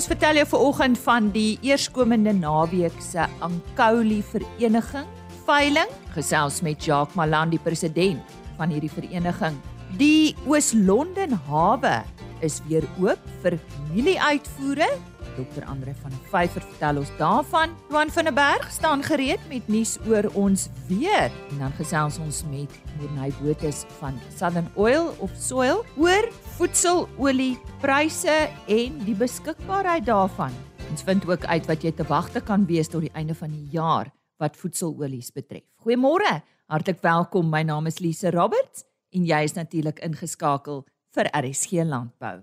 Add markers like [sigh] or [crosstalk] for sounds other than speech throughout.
Ons vertel jou vanoggend van die eerskomende naweek se Ankouli Vereniging veiling, gesels met Jacques Malan, die president van hierdie vereniging. Die Oos-London hawe is weer oop vir familieuitvoere. Dr. Andre van der Vyver vertel ons daarvan. Johan van der Berg staan gereed met nuus oor ons weer. En dan gesels ons met Morney Botes van Southern Oil of Soil oor voedselolie pryse en die beskikbaarheid daarvan. Ons vind ook uit wat jy te wagte kan wees tot die einde van die jaar wat voedselolies betref. Goeiemôre. Hartlik welkom. My naam is Lise Roberts en jy is natuurlik ingeskakel vir RSG Landbou.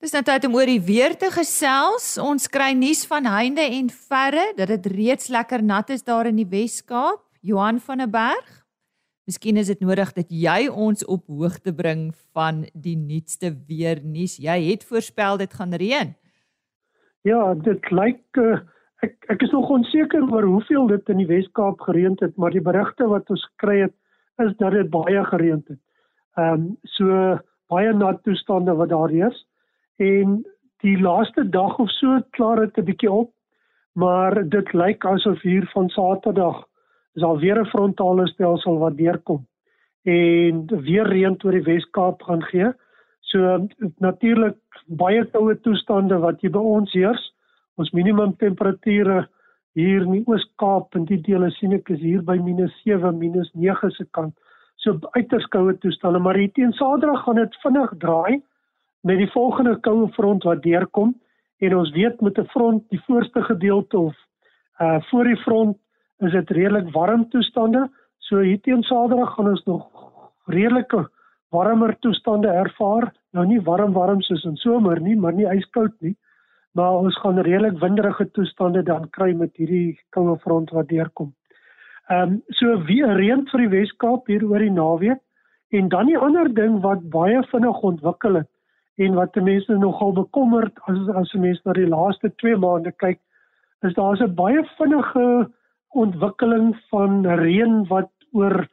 Dis nou tyd om oor die weer te gesels. Ons kry nuus van heinde en verre dat dit reeds lekker nat is daar in die Wes-Kaap. Johan van der Berg, Miskien is dit nodig dat jy ons op hoogte bring van die nuutste weer nuus. Jy het voorspel dit gaan reën. Ja, dit lyk uh, ek ek is nog onseker oor hoeveel dit in die Wes-Kaap gereën het, maar die berigte wat ons kry het is dat dit baie gereën het. Ehm um, so baie nat toestande wat daar is en die laaste dag of so klaar dit 'n bietjie op, maar dit lyk asof hier van Saterdag is al weer 'n frontale stelsel wat deurkom en weer reën oor die Wes-Kaap gaan gee. So natuurlik baie koue toestande wat hier by ons heers. Ons minimum temperature hier in die Oos-Kaap en die dele sien ek is hier by -7, -9 se kant. So uiters koue toestande, maar hier teen Saterdag gaan dit vinnig draai met die volgende koue front wat deurkom en ons weet met 'n front die voorste gedeelte of uh voor die front is dit redelik warm toestande. So hier teen Saterdag gaan ons nog redelike warmer toestande ervaar. Nou nie warm warm soos in somer nie, maar nie ijskoud nie. Maar ons gaan redelik winderige toestande dan kry met hierdie koue front wat deurkom. Ehm um, so weer reën vir die Wes-Kaap hier oor die naweek en dan die ander ding wat baie vinnig ontwikkel het en wat mense nogal bekommerd as as mense na die laaste 2 maande kyk is daar 'n baie vinnige ontwikkeling van reën wat oor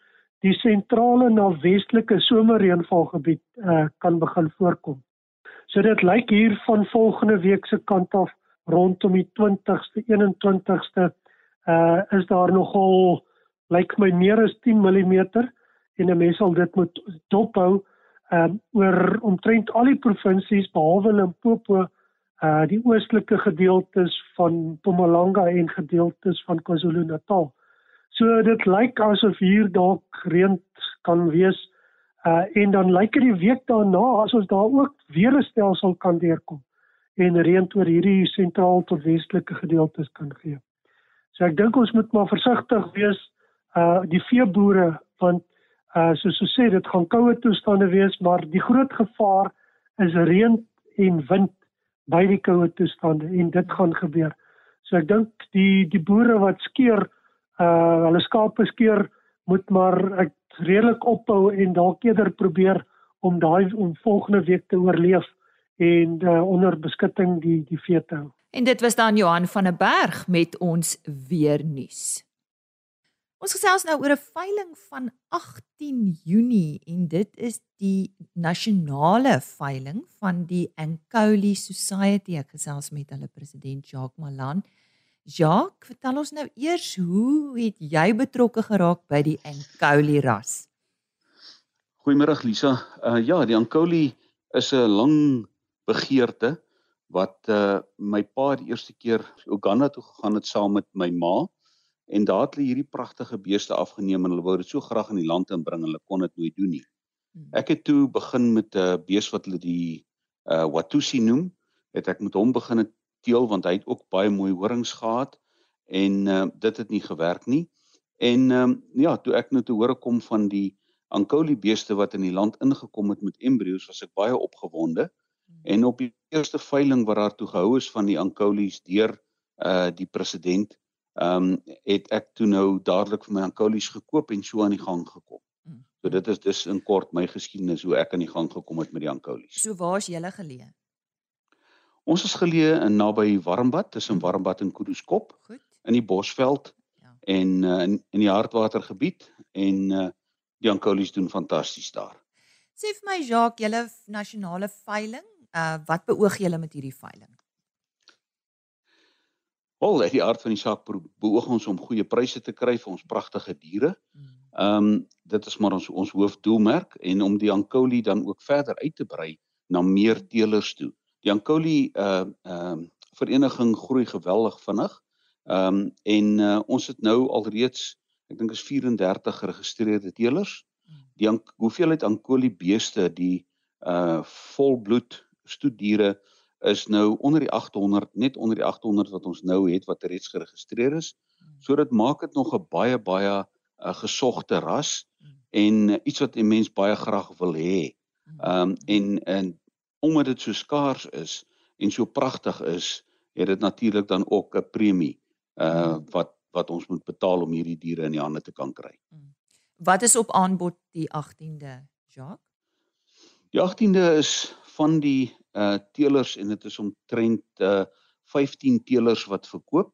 die sentrale na westelike somerreënvalgebied uh, kan begin voorkom. So dit lyk hier van volgende week se kant af rondom die 20ste 21ste uh is daar nogal lyk my meer as 10 mm en 'n mens sal dit moet dophou um oor omtrent al die provinsies behalwe Limpopo uh die oostelike gedeeltes van Mpumalanga en gedeeltes van KwaZulu-Natal. So dit lyk asof hier dalk reën kan wees uh en dan lyk dit die week daarna as ons daar ook weer 'n stelsel kan deurkom en reën oor hierdie sentraal tot westelike gedeeltes kan gee. So ek dink ons moet maar versigtig wees uh die veeboere want uh soos ons sê dit gaan koue toestande wees maar die groot gevaar is reën en wind by die koue toestande en dit gaan gebeur. So ek dink die die boere wat skeer uh hulle skape skeer moet maar ek redelik ophou en dalk eerder probeer om daai om volgende week te oorleef en uh, onder beskutting die die vee te hou. En dit was dan Johan van der Berg met ons weer nuus. Ons gesels nou oor 'n veiling van 18 Junie en dit is die nasionale veiling van die Ankouli Society. Ek gesels met hulle president Jacques Malan. Jacques, vertel ons nou eers hoe het jy betrokke geraak by die Ankouli ras? Goeiemôre Lisa. Uh ja, die Ankouli is 'n lang begeerte wat uh my pa die eerste keer Uganda toe gegaan het saam met my ma en daar het hulle hierdie pragtige beeste afgeneem en hulle wou dit so graag in die land inbring hulle kon dit nooit doen nie. Hmm. Ek het toe begin met 'n uh, bees wat hulle die uh Watusi noem, het ek met hom begin teel want hy het ook baie mooi horings gehad en uh dit het nie gewerk nie. En ehm um, ja, toe ek nou te hore kom van die Ankouli beeste wat in die land ingekom het met embryos, was ek baie opgewonde. Hmm. En op die eerste veiling wat daar toe gehou is van die Ankoulies deur uh die president ehm um, het ek toe nou dadelik vir my ankolies gekoop en so aan die gang gekom. Hmm. So dit is dis in kort my geskiedenis hoe ek aan die gang gekom het met die ankolies. So waar is julle geleë? Ons is geleë in naby Warmbad, tussen hmm. Warmbad en Kuduskop. Goed. In die Bosveld. Ja. En uh, in in die Hartwatergebied en uh, die ankolies doen fantasties daar. Sê vir my Jacques, julle nasionale veiling, uh wat beoog julle met hierdie veiling? Wel, uit die aard van die saak beoog ons om goeie pryse te kry vir ons pragtige diere. Hmm. Ehm um, dit is maar ons ons hoofdoelmerk en om die Ankoli dan ook verder uit te brei na meer teelers toe. Die Ankoli uh ehm uh, vereniging groei geweldig vinnig. Ehm um, en uh, ons het nou alreeds ek dink is 34 geregistreerde teelers. Hmm. Die hoeveelheid Ankoli beeste die uh volbloed stoetdiere is nou onder die 800 net onder die 800 wat ons nou het wat reeds geregistreer is. Hmm. So dit maak dit nog 'n baie baie 'n uh, gesogte ras hmm. en uh, iets wat 'n mens baie graag wil hê. Hmm. Ehm um, en en omdat dit so skaars is en so pragtig is, het dit natuurlik dan ook 'n premie uh wat wat ons moet betaal om hierdie diere in die hande te kan kry. Wat is op aanbod die 18de, Jacques? Die 18de is van die uh teelers en dit is omtrent uh 15 teelers wat verkoop.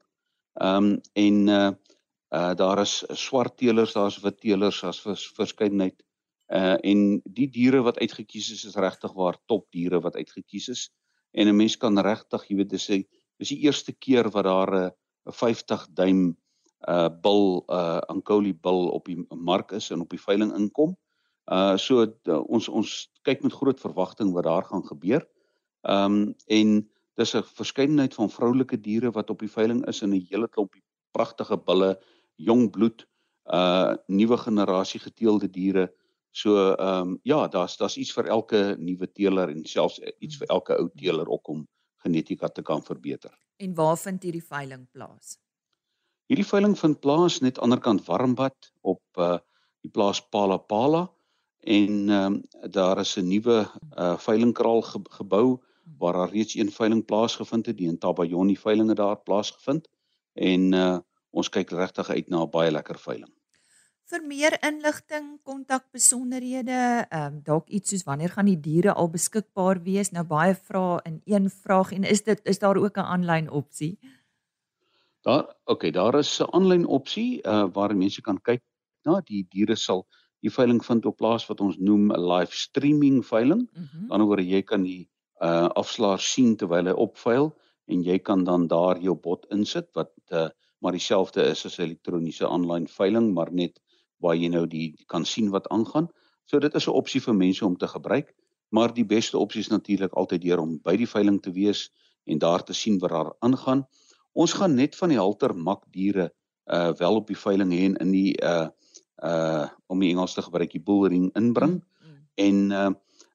Ehm um, en uh uh daar is swart teelers, daar's wit teelers, daar's vers, verskeidenheid. Uh en die diere wat uitget kies is is regtig waar top diere wat uitget kies is. En 'n mens kan regtig, jy weet, dis die dis die eerste keer wat daar 'n uh, 50 duim uh bil uh Ankoli bil op die mark is en op die veiling inkom. Uh so uh, ons ons kyk met groot verwagting wat daar gaan gebeur. Ehm um, en dis 'n verskeidenheid van vroulike diere wat op die veiling is in 'n hele klompie pragtige bulle, jong bloed, uh nuwe generasie geteelde diere. So ehm um, ja, daar's daar's iets vir elke nuwe teeler en selfs iets vir elke ou teeler ook om genetika te kan verbeter. En waar vind hierdie veiling plaas? Hierdie veiling vind plaas net aanderkant Warmbad op uh die plaas Palapala en ehm um, daar is 'n nuwe uh veilingkraal ge gebou waar daar reeds een veiling plaasgevind het, die in Tabayoni veilinge daar plaasgevind en uh ons kyk regtig uit na 'n baie lekker veiling. Vir meer inligting, kontak besonderhede, ehm um, dalk iets soos wanneer gaan die diere al beskikbaar wees? Nou baie vrae in een vraag en is dit is daar ook 'n aanlyn opsie? Daar oké, okay, daar is 'n aanlyn opsie uh waar mense kan kyk na nou, die diere sal die veiling vind op plaas wat ons noem 'n live streaming veiling. Mm -hmm. Anderswoorde jy kan die uh afslaer sien terwyl hy opveil en jy kan dan daar jou bot insit wat uh maar dieselfde is as 'n elektroniese aanlyn veiling maar net waar jy nou die kan sien wat aangaan. So dit is 'n opsie vir mense om te gebruik, maar die beste opsie is natuurlik altyd deur om by die veiling te wees en daar te sien wat daar aangaan. Ons gaan net van die halter mak diere uh wel op die veiling hê en in die uh uh om die Engels te gebruik die bullring inbring mm, mm. en uh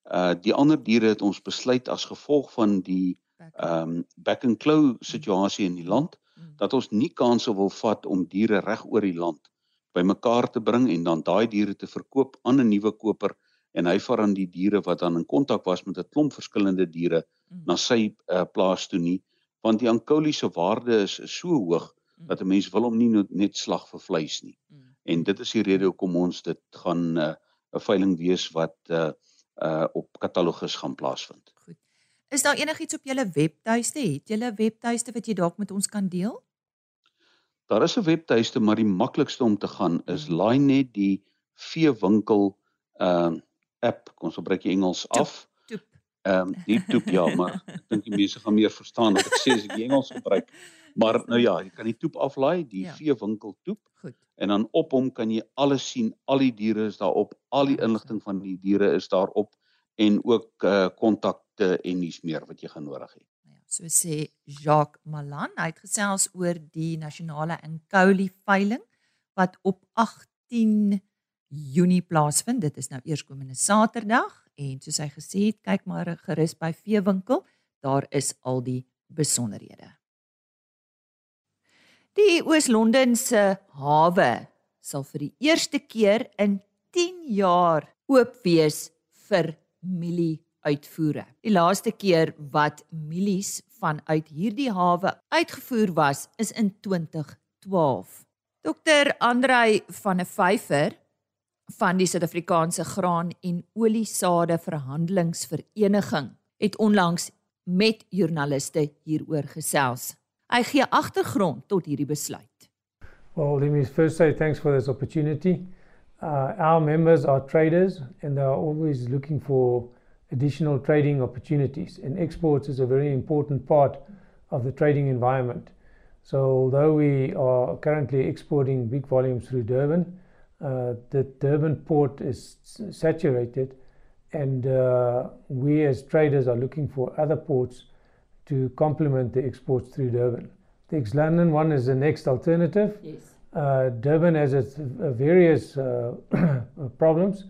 Uh die ander diere het ons besluit as gevolg van die ehm um, back and claw situasie in die land mm. dat ons nie kanse wil vat om diere reg oor die land bymekaar te bring en dan daai diere te verkoop aan 'n nuwe koper en hy vat dan die diere wat dan in kontak was met 'n klomp verskillende diere mm. na sy uh, plaas toe nie want die ankoliese waarde is, so hoog mm. dat 'n mens wil hom nie net slag vir vleis nie. En dit is die rede hoekom ons dit gaan 'n uh, veiling wees wat uh, uh op katalogus gaan plaasvind. Goed. Is daar enigiets op julle webtuiste? Het julle webtuiste wat jy dalk met ons kan deel? Daar is 'n webtuiste, maar die maklikste om te gaan is hmm. laai net die veewinkel ehm uh, app, kom ons gebruik die Engels af. Ehm um, die toep ja, maar [laughs] ek dink die mense gaan meer verstaan wat ek sê as ek die Engels gebruik. Maar nou ja, jy kan die toep aflaai, die ja. veewinkel toep. Goed. En dan op hom kan jy alles sien, al die diere is daarop, al die inligting van die diere is daarop en ook uh kontakte en nuus meer wat jy gaan nodig hê. Ja, so sê Jacques Malan, hy het gesels oor die nasionale Inkouli veiling wat op 18 Junie plaasvind. Dit is nou eerskomende Saterdag en soos hy gesê het, kyk maar gerus by veewinkel, daar is al die besonderhede. Die Oos-London se hawe sal vir die eerste keer in 10 jaar oop wees vir mielie uitvoere. Die laaste keer wat mielies vanuit hierdie hawe uitgevoer was, is in 2012. Dr. Andrei van der Vyver van die Suid-Afrikaanse Graan en Oliesade Verhandelingsvereniging het onlangs met joernaliste hieroor gesels. Hy gee agtergrond tot hierdie besluit. Well, let me first say thanks for this opportunity. Uh, our members are traders and they are always looking for additional trading opportunities and exports is a very important part of the trading environment. So although we are currently exporting big volumes through Durban, uh, the Durban port is saturated, and uh, we as traders are looking for other ports to complement the exports through Durban. The ex-London one is the next alternative. Yes. Uh, Durban has its uh, various uh, [coughs] problems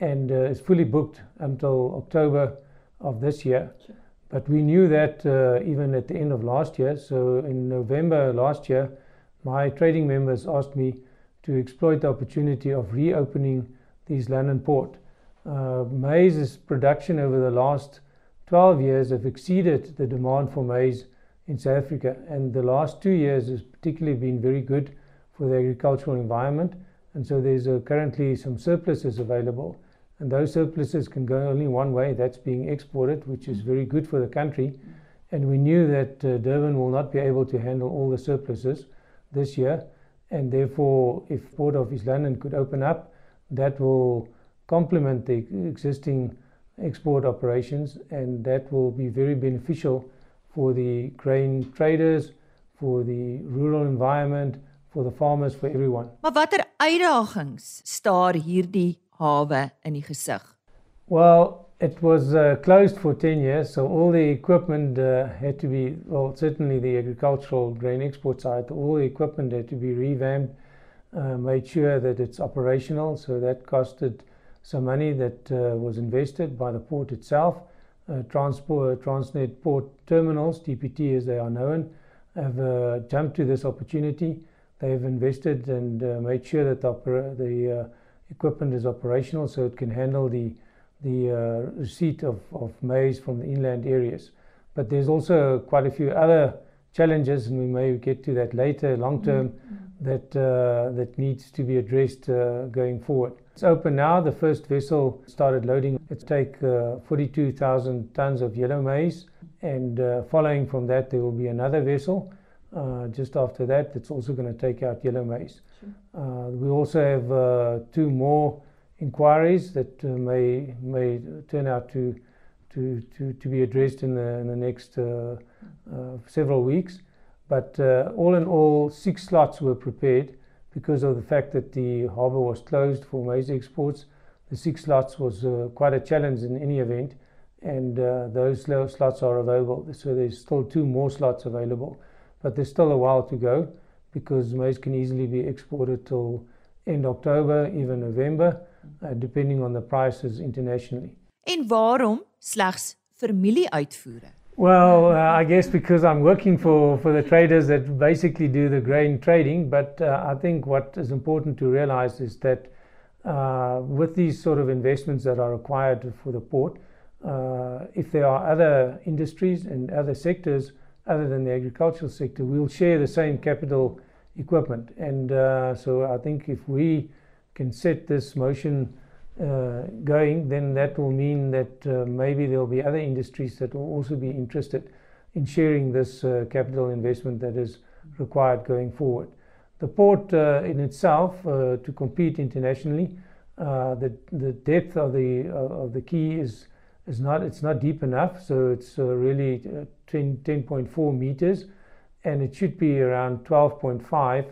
and uh, is fully booked until October of this year. Sure. But we knew that uh, even at the end of last year. So in November last year, my trading members asked me to exploit the opportunity of reopening the East London port. Uh, maize's production over the last 12 years have exceeded the demand for maize in South Africa, and the last two years has particularly been very good for the agricultural environment. And so there's uh, currently some surpluses available, and those surpluses can go only one way that's being exported, which is very good for the country. And we knew that uh, Durban will not be able to handle all the surpluses this year, and therefore, if Port of East London could open up, that will complement the existing export operations, and that will be very beneficial for the grain traders, for the rural environment, for the farmers, for everyone. Maar watter uitdagings staar hierdie hawe in die gesig? Well, it was uh, closed for 10 years, so all the equipment uh, had to be, well, certainly the agricultural grain export side, all the equipment had to be revamped, uh, made sure that it's operational, so that costed some money that uh, was invested by the port itself. Uh, transport, Transnet Port Terminals, TPT as they are known, have uh, jumped to this opportunity. They've invested and made sure that the, the equipment is operational so it can handle the the uh, receipt of, of maize from the inland areas. But there's also quite a few other challenges, and we may get to that later, long term, mm-hmm. that uh, that needs to be addressed uh, going forward. It's open now. The first vessel started loading. It take uh, 42,000 tons of yellow maize, and uh, following from that, there will be another vessel. Uh, just after that, it's also going to take out yellow maize. Sure. we also have two more inquiries that uh, may may turn out to to to, to be addressed in the in the next uh, uh, several weeks. But all in all, six slots were prepared because of the fact that the harbour was closed for maize exports. The six slots was quite a challenge in any event, and those slots are available. So there's still two more slots available, but there's still a while to go because maize can easily be exported till end October, even November uh, depending on the prices internationally. En waarom slegs familieuitvoere? Well, uh, I guess because I'm working for, for the traders that basically do the grain trading, but uh, I think what is important to realize is that uh, with these sort of investments that are required for the port, uh, if there are other industries and other sectors other than the agricultural sector, we'll share the same capital equipment. And uh, so I think if we can set this motion going, then that will mean that uh, maybe there will be other industries that will also be interested in sharing this uh, capital investment that is required going forward. The port uh, in itself, uh, to compete internationally, uh, the the depth of the of the quay is is not it's not deep enough, so it's really 10, 10.4 meters, and it should be around 12.5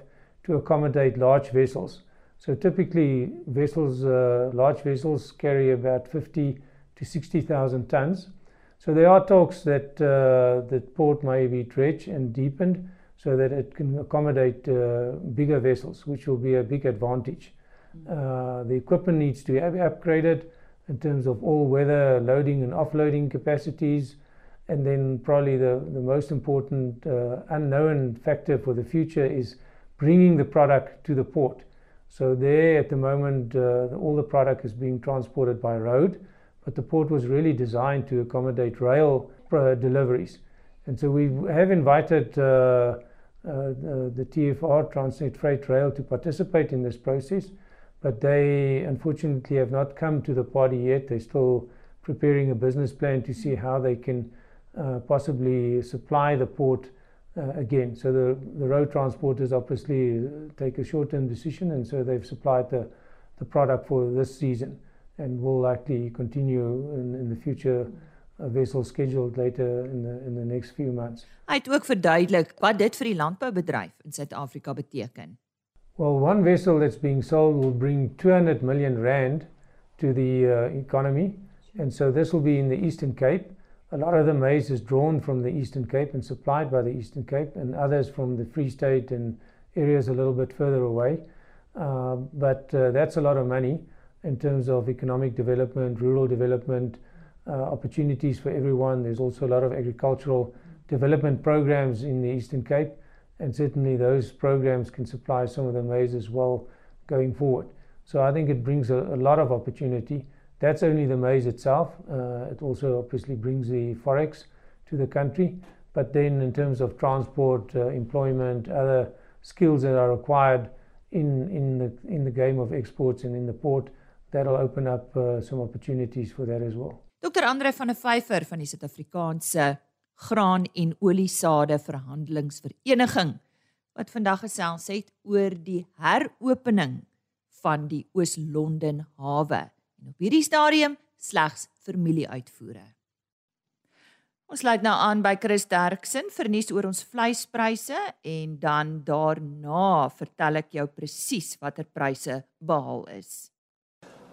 to accommodate large vessels. So typically, vessels, uh, large vessels, carry about 50 to 60,000 tons. So there are talks that uh, the port may be dredged and deepened so that it can accommodate uh, bigger vessels, which will be a big advantage. Uh, the equipment needs to be upgraded in terms of all-weather loading and offloading capacities, and then probably the, the most important uh, unknown factor for the future is bringing the product to the port. So there at the moment, uh, all the product is being transported by road, but the port was really designed to accommodate rail uh, deliveries. And so we have invited uh, uh, the, the TFR, Transnet Freight Rail, to participate in this process, but they unfortunately have not come to the party yet. They're still preparing a business plan to see how they can uh, possibly supply the port uh, again. So the, the road transporters obviously uh, take a short-term decision, and so they've supplied the, the product for this season, and will likely continue in, in the future a vessel scheduled later in the in the next few months. Hy het ook verduidelik wat dit vir die landboubedryf in Suid-Afrika beteken. Well, one vessel that's being sold will bring 200 million rand to the uh, economy, and so this will be in the Eastern Cape. A lot of the maize is drawn from the Eastern Cape and supplied by the Eastern Cape, and others from the Free State and areas a little bit further away. Uh, but uh, that's a lot of money in terms of economic development, rural development, uh, opportunities for everyone. There's also a lot of agricultural development programs in the Eastern Cape, and certainly those programs can supply some of the maize as well going forward. So I think it brings a, a lot of opportunity. That's only the maize itself. Uh, it also obviously brings the forex to the country. But then, in terms of transport, uh, employment, other skills that are required in, in, the, in the game of exports and in the port, that'll open up uh, some opportunities for that as well. Dr. Andre van der Vyver van die Suid-Afrikaanse Graan en Oliesade Verhandelingsvereniging wat vandag gesels het oor die heropening van die Oos-London hawe en op hierdie stadium slegs familieuitvoere. Ons sluit nou aan by Chris Derksen vir nuus oor ons vleispryse en dan daarna vertel ek jou presies watter pryse behaal is.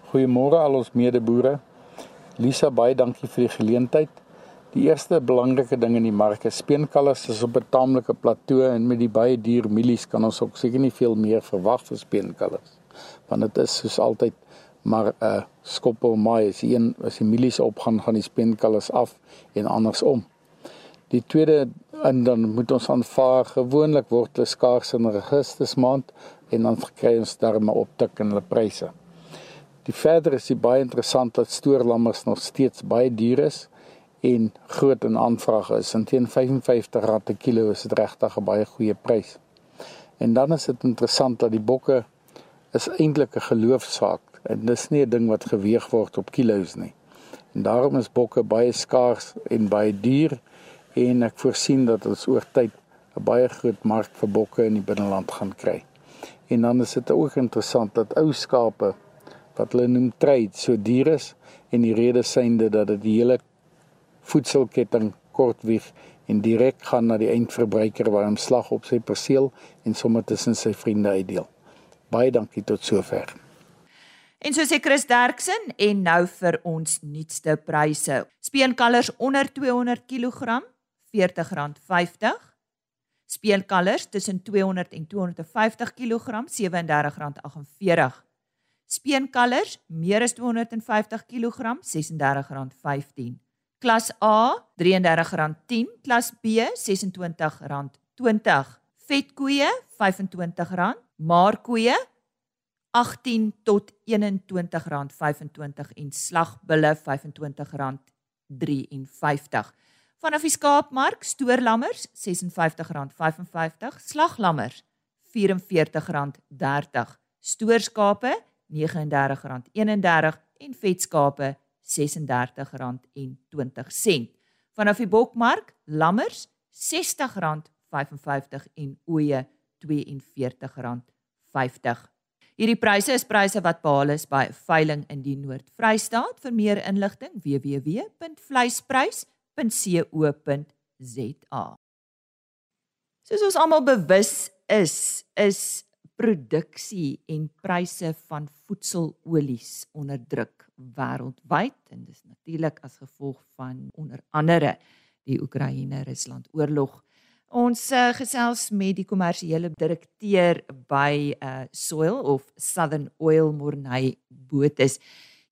Goeiemôre al ons medeboere. Lisa, baie dankie vir die geleentheid. Die eerste belangrike ding in die mark is speenkalvers is op 'n taamlike plateau en met die baie duur mielies kan ons ook seker nie veel meer verwag vir speenkalvers. Want dit is soos altyd maar 'n uh, skoppel maai as een as die milies opgaan gaan die spenkalles af en andersom. Die tweede en dan moet ons aanvaar gewoonlik word hulle skaars in Augustus maand en dan kry ons daarmee optik in hulle pryse. Die verder is die baie interessant dat stoorlammers nog steeds baie duur is en groot in aanvraag is. En teen R55 per kilo is dit regtig 'n baie goeie prys. En dan is dit interessant dat die bokke is eintlik 'n geloofsaak en dis nie 'n ding wat geweeg word op kilos nie. En daarom is bokke baie skaars en baie duur en ek voorsien dat ons oor tyd 'n baie groot mark vir bokke in die binneland gaan kry. En dan is dit ook interessant dat ou skape wat hulle noem trade so duur is en die rede synde dat dit die hele voedselketting kortwieg en direk gaan na die eindverbruiker waar hom slag op sy perseel en sommer tussen sy vriende uitdeel. Baie dankie tot sover. En so sê Chris Derksen en nou vir ons nuutste pryse. Speenkalvers onder 200 kg R40.50. Speenkalvers tussen 200 en 250 kg R37.48. Speenkalvers meer as 250 kg R36.15. Klas A R33.10, klas B R26.20. Vetkoeie R25, maarkoeie 18 tot R21.25 en slagbulle R25.53. Vanaf die skaapmark stoorlammers R56.55, slaglammers R44.30, stoorskape R39.31 en vetskape R36.20. Vanaf die bokmark lammers R60.55 en ooe R42.50. Hierdie pryse is pryse wat behaal is by 'n veiling in die Noord-Vrystaat. Vir meer inligting www.vleisprys.co.za. Soos ons almal bewus is, is produksie en pryse van voedselolies onder druk wêreldwyd en dis natuurlik as gevolg van onder andere die Oekraïne-Rusland oorlog. Ons uh, gesels met die kommersiële direkteur by uh Soil of Southern Oil Morney Botus.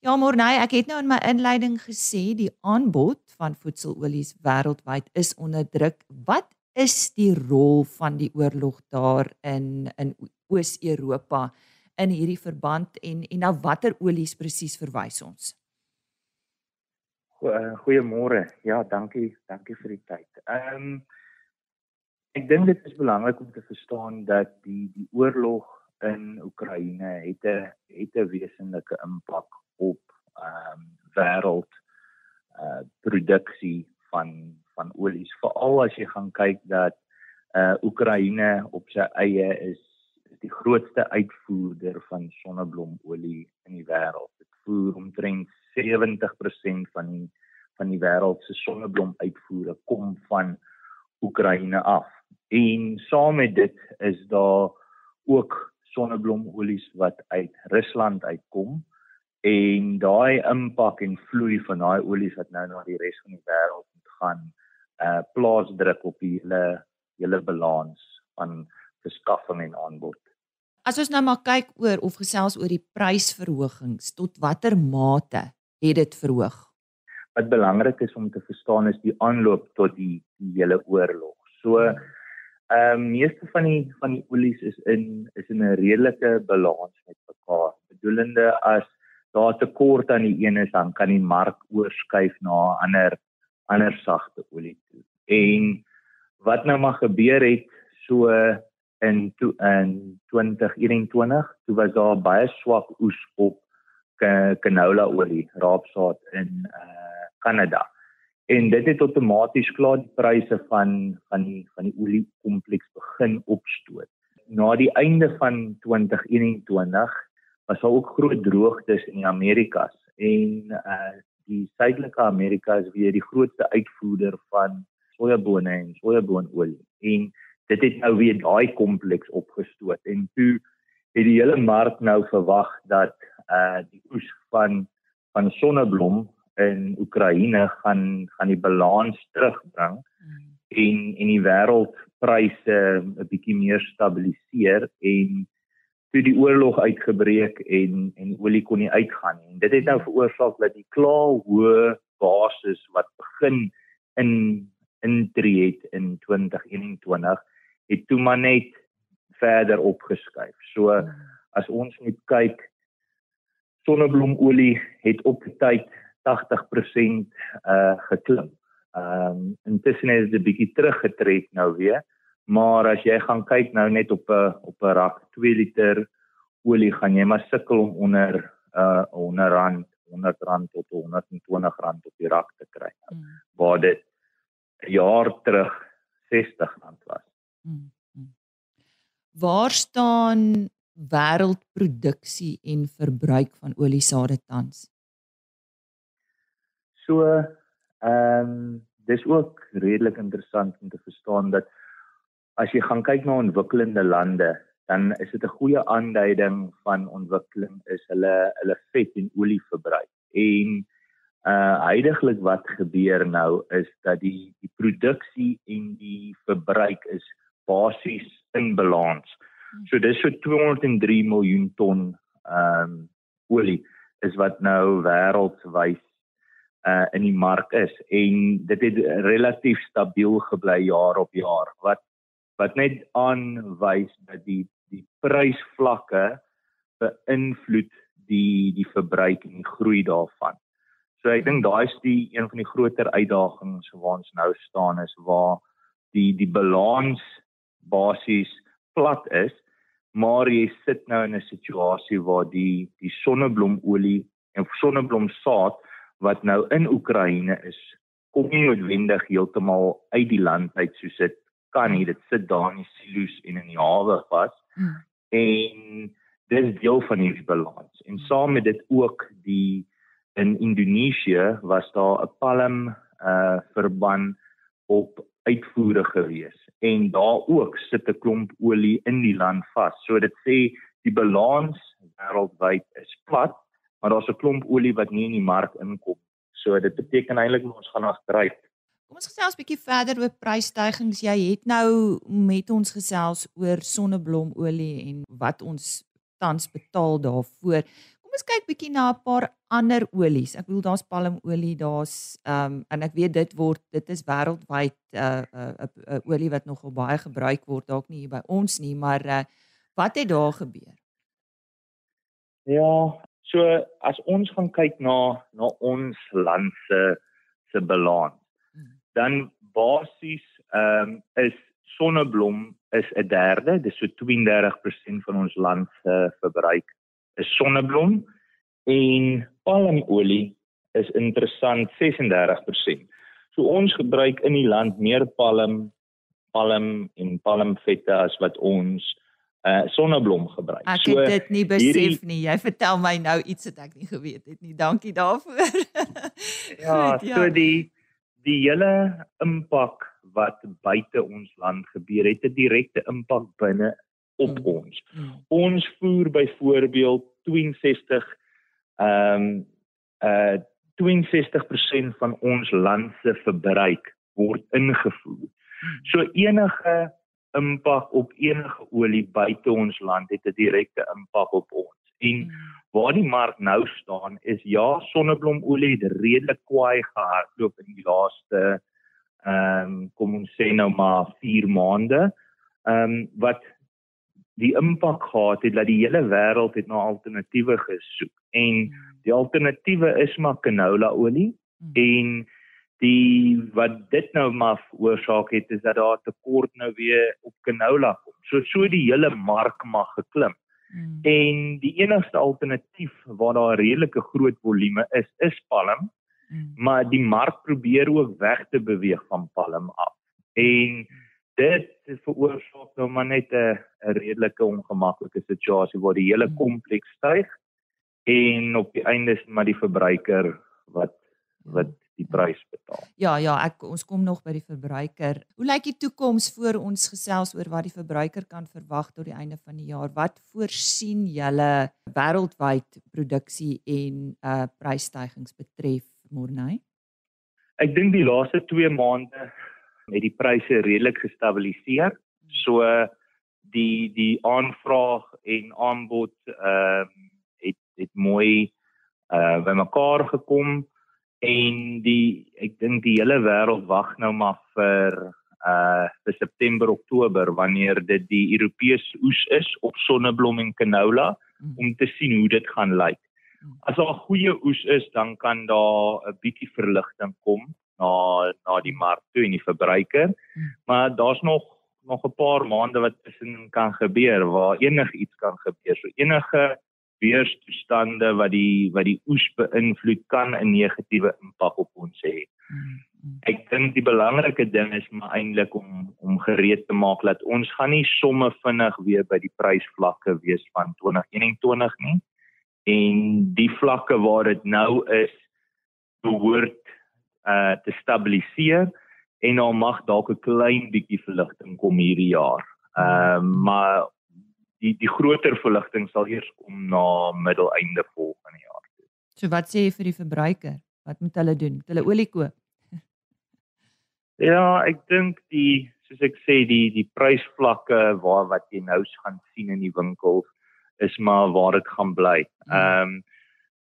Ja Morney, ek het nou in my inleiding gesê die aanbod van voedselolies wêreldwyd is onder druk. Wat is die rol van die oorlog daar in in Oos-Europa in hierdie verband en en na watter olies presies verwys ons? Goeiemôre. Ja, dankie, dankie vir die tyd. Ehm um, Ek dink dit is belangrik om te verstaan dat die die oorlog in Oekraïne het 'n het 'n wesenlike impak op ehm um, wêreld uh produksie van van olies veral as jy gaan kyk dat uh Oekraïne op sy eie is die grootste uitvoerder van sonneblomolie in die wêreld. Dit voer omtrent 70% van die van die wêreld se sonneblom uitvoere kom van Oekraïne af. En saam met dit is daar ook sonneblomolies wat uit Rusland uitkom en daai impak en vloei van daai olies wat nou na die res van die wêreld moet gaan uh plaas druk op die hele hele balans van verskaffing en aanbod. As ons nou maar kyk oor of gesels oor die prysverhogings, tot watter mate het dit verhoog? Wat belangrik is om te verstaan is die aanloop tot die, die hele oorlog. So ehm um, meeste van die van die olies is in is in 'n redelike balans met mekaar. Bedoelende as daar tekort aan die een is, dan kan die mark oorskuif na 'n ander ander sagte olie toe. En wat nou maar gebeur het so in to, in 2021, toe was daar baie swak oes op canola olie, raapsaad in uh Kanada. En dit het outomaties klaar die pryse van van die van die olie kompleks begin opstoot. Na die einde van 2021 was daar ook groot droogtes in die Amerikas en uh die suidelike Amerika is weer die grootste uitvoerder van sojabone en sojaboonolie en dit het nou weer daai kompleks opgestoot en toe het die hele mark nou verwag dat uh die oes van van sonneblom in Oekraïne gaan gaan die balans terugbring mm. en en die wêreldpryse 'n bietjie meer stabiliseer en toe die oorlog uitgebreek en en olie kon nie uitgaan nie. En dit het nou veroorsaak dat die klaar hoë basis wat begin in intree het in 2021 het toe maar net verder opgeskuif. So as ons moet kyk sonnebloemolie het op tyd 80% uh geklim. Ehm um, intussen het dit bietjie teruggetrek nou weer. Maar as jy gaan kyk nou net op 'n op 'n rak 2 liter olie gaan jy maar sukkel om onder uh 100 rand, 100 rand tot 120 rand op die rak te kry. Mm. Waar dit 'n jaar terug 60 rand was. Mm. Mm. Waar staan wêreldproduksie en verbruik van oliesade tans? So ehm um, dis ook redelik interessant om te verstaan dat as jy gaan kyk na ontwikkelende lande, dan is dit 'n goeie aanduiding van ontwikkeling is hulle hulle vet en olie verbruik. En uh heidaglik wat gebeur nou is dat die die produksie en die verbruik is basies in balans. So dis so 203 miljoen ton ehm um, olie is wat nou wêreldwyd uh in die mark is en dit het relatief stabiel gebly jaar op jaar wat wat net aanwys dat die die prysvlakke beïnvloed die die verbruik en die groei daarvan. So ek dink daai is die een van die groter uitdagings waar ons nou staan is waar die die balans basies plat is, maar jy sit nou in 'n situasie waar die die sonnebloemolie en sonneblomsaad wat nou in Oekraïne is, kom nie noodwendig heeltemal uit die land uit soos dit kan nie. Dit sit daar in die silo's en in die hawe vas. Mm. En dis deel van hierdie balans. En saam met dit ook die in Indonesië was daar 'n palm uh verband op uitvoere gewees en daar ook sit 'n klomp olie in die land vas. So dit sê die balans wêreldwyd is plat, maar daar's 'n klomp olie wat nie in die mark inkom. So dit beteken eintlik ons gaan agteruit Kom ons gesels 'n bietjie verder oor prysstygings. Jy het nou met ons gesels oor sonneblomolie en wat ons tans betaal daarvoor. Kom ons kyk bietjie na 'n paar ander olies. Ek bedoel daar's palmolie, daar's ehm um, en ek weet dit word dit is wêreldwyd 'n uh, 'n uh, uh, uh, olie wat nogal baie gebruik word dalk nie hier by ons nie, maar uh, wat het daar gebeur? Ja, so as ons gaan kyk na na ons land se se balans dan basies ehm um, is sonneblom is 'n derde, dis so 32% van ons land se verbruik is sonneblom en palmolie is interessant 36%. So ons gebruik in die land meer palm palm en palmvette as wat ons uh sonneblom gebruik. Ek so, het dit nie besef hierdie, nie. Jy vertel my nou iets wat ek nie geweet het nie. Dankie daarvoor. [laughs] ja, Goed, ja, so die die hele impak wat buite ons land gebeur het 'n direkte impak binne op mm. ons. Mm. Ons voer byvoorbeeld 62 ehm um, uh 62% van ons land se verbruik word ingevoer. Mm. So enige impak op enige olie buite ons land het 'n direkte impak op ons. En mm. waar die mark nou staan is ja, sonneblomolie het redelik kwaai gehardloop in die laaste ehm um, kom ons sê nou maar 4 maande. Ehm um, wat die impak gehad het dat die hele wêreld het na alternatiewe gesoek en hmm. die alternatiewe is maar canola olie hmm. en die wat dit nou maar veroorsaak het is dat daar tekort nou weer op canola kom. So so die hele mark mag geklim. Hmm. En die enigste alternatief waar daar redelike groot volume is, is palm. Hmm. Maar die mark probeer ook weg te beweeg van palm af. En dit veroorsaak nou maar net 'n redelike ongemaklike situasie waar die hele hmm. kompleks styg en op die einde is maar die verbruiker wat wat die prys betaal. Ja ja, ek ons kom nog by die verbruiker. Hoe lyk die toekoms voor ons gesels oor wat die verbruiker kan verwag tot die einde van die jaar? Wat voorsien julle wêreldwyd produksie en uh prysstygings betref Morney? Ek dink die laaste 2 maande het die pryse redelik gestabiliseer. So die die aanvraag en aanbod ehm uh, het het mooi uh bymekaar gekom en die ek dink die hele wêreld wag nou maar vir uh vir September Oktober wanneer dit die Europese oes is op sonneblom en canola mm. om te sien hoe dit gaan lyk. Mm. As daar 'n goeie oes is, dan kan daar 'n bietjie verligting kom na na die mark toe en die verbruiker. Hmm. Maar daar's nog nog 'n paar maande wat tussen kan gebeur waar enigiets kan gebeur. So enige weerstoestande wat die wat die oes beïnvloed kan 'n negatiewe impak op ons hê. Hmm, hmm. Ek dink die belangrike ding is maar eintlik om om gereed te maak dat ons gaan nie somme vinnig weer by die prysvlakke wees van 2021 nie. En die vlakke waar dit nou is behoort uh te stabiliseer en dan mag dalk 'n klein bietjie verligting kom hierdie jaar. Ehm uh, maar die die groter verligting sal eers kom na middelende volgende jaar. So wat sê jy vir die verbruiker? Wat moet hulle doen? Moet hulle olie koop? [laughs] ja, ek dink die soos ek sê die die prysvlakke waar wat jy nou gaan sien in die winkels is maar waar dit gaan bly. Hmm. Ehm um,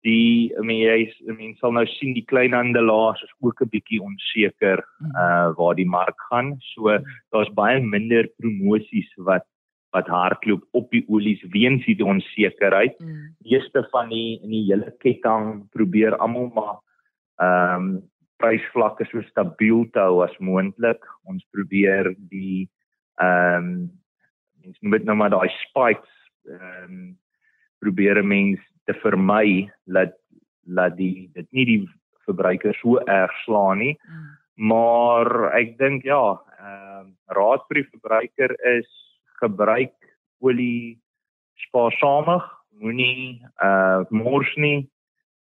die I mean jy I mean sal nou sien die kleinhandelaars is ook 'n bietjie onseker mm. uh waar die mark gaan. So daar's baie minder promosies wat wat hardloop op die olies weens die onsekerheid. Mm. Meeste van die in die hele ketting probeer almal maar ehm um, prysvlakke so stabiel te hou as moontlik. Ons probeer die ehm um, mens moet nou maar daai spikes ehm um, probeer mense te vermy dat dat die dit nie die verbruiker so erg slaan nie. Mm. Maar ek dink ja, ehm uh, raad vir die verbruiker is gebruik olie spaarsamig, moenie uh mors nie.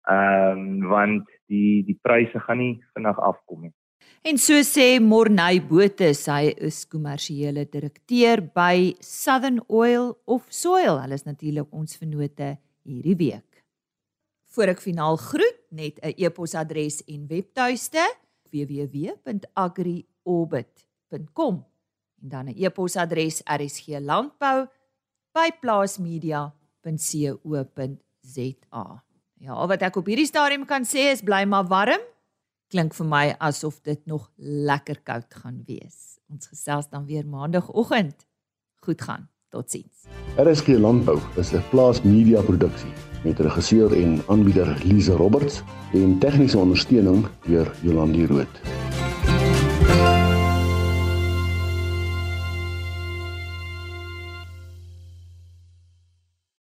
Ehm um, want die die pryse gaan nie vinnig afkom nie. En so sê Morney Botha, hy is kommersiële direkteur by Southern Oil of Soil. Hulle is natuurlik ons vennote hierdie week. Voor ek finaal groet, net 'n e-posadres en webtuiste www.agriorbit.com en dan 'n e-posadres rsglandbou@plaasmedia.co.za. Ja, al wat ek op hierdie stadium kan sê is bly maar warm. Klink vir my asof dit nog lekker koud gaan wees. Ons gesels dan weer maandagooggend. Goed gaan. Totsiens. RSG Landbou is 'n plaas media produksie met regisseur en aanbieder Lize Roberts en tegniese ondersteuning deur Jolande Rooi.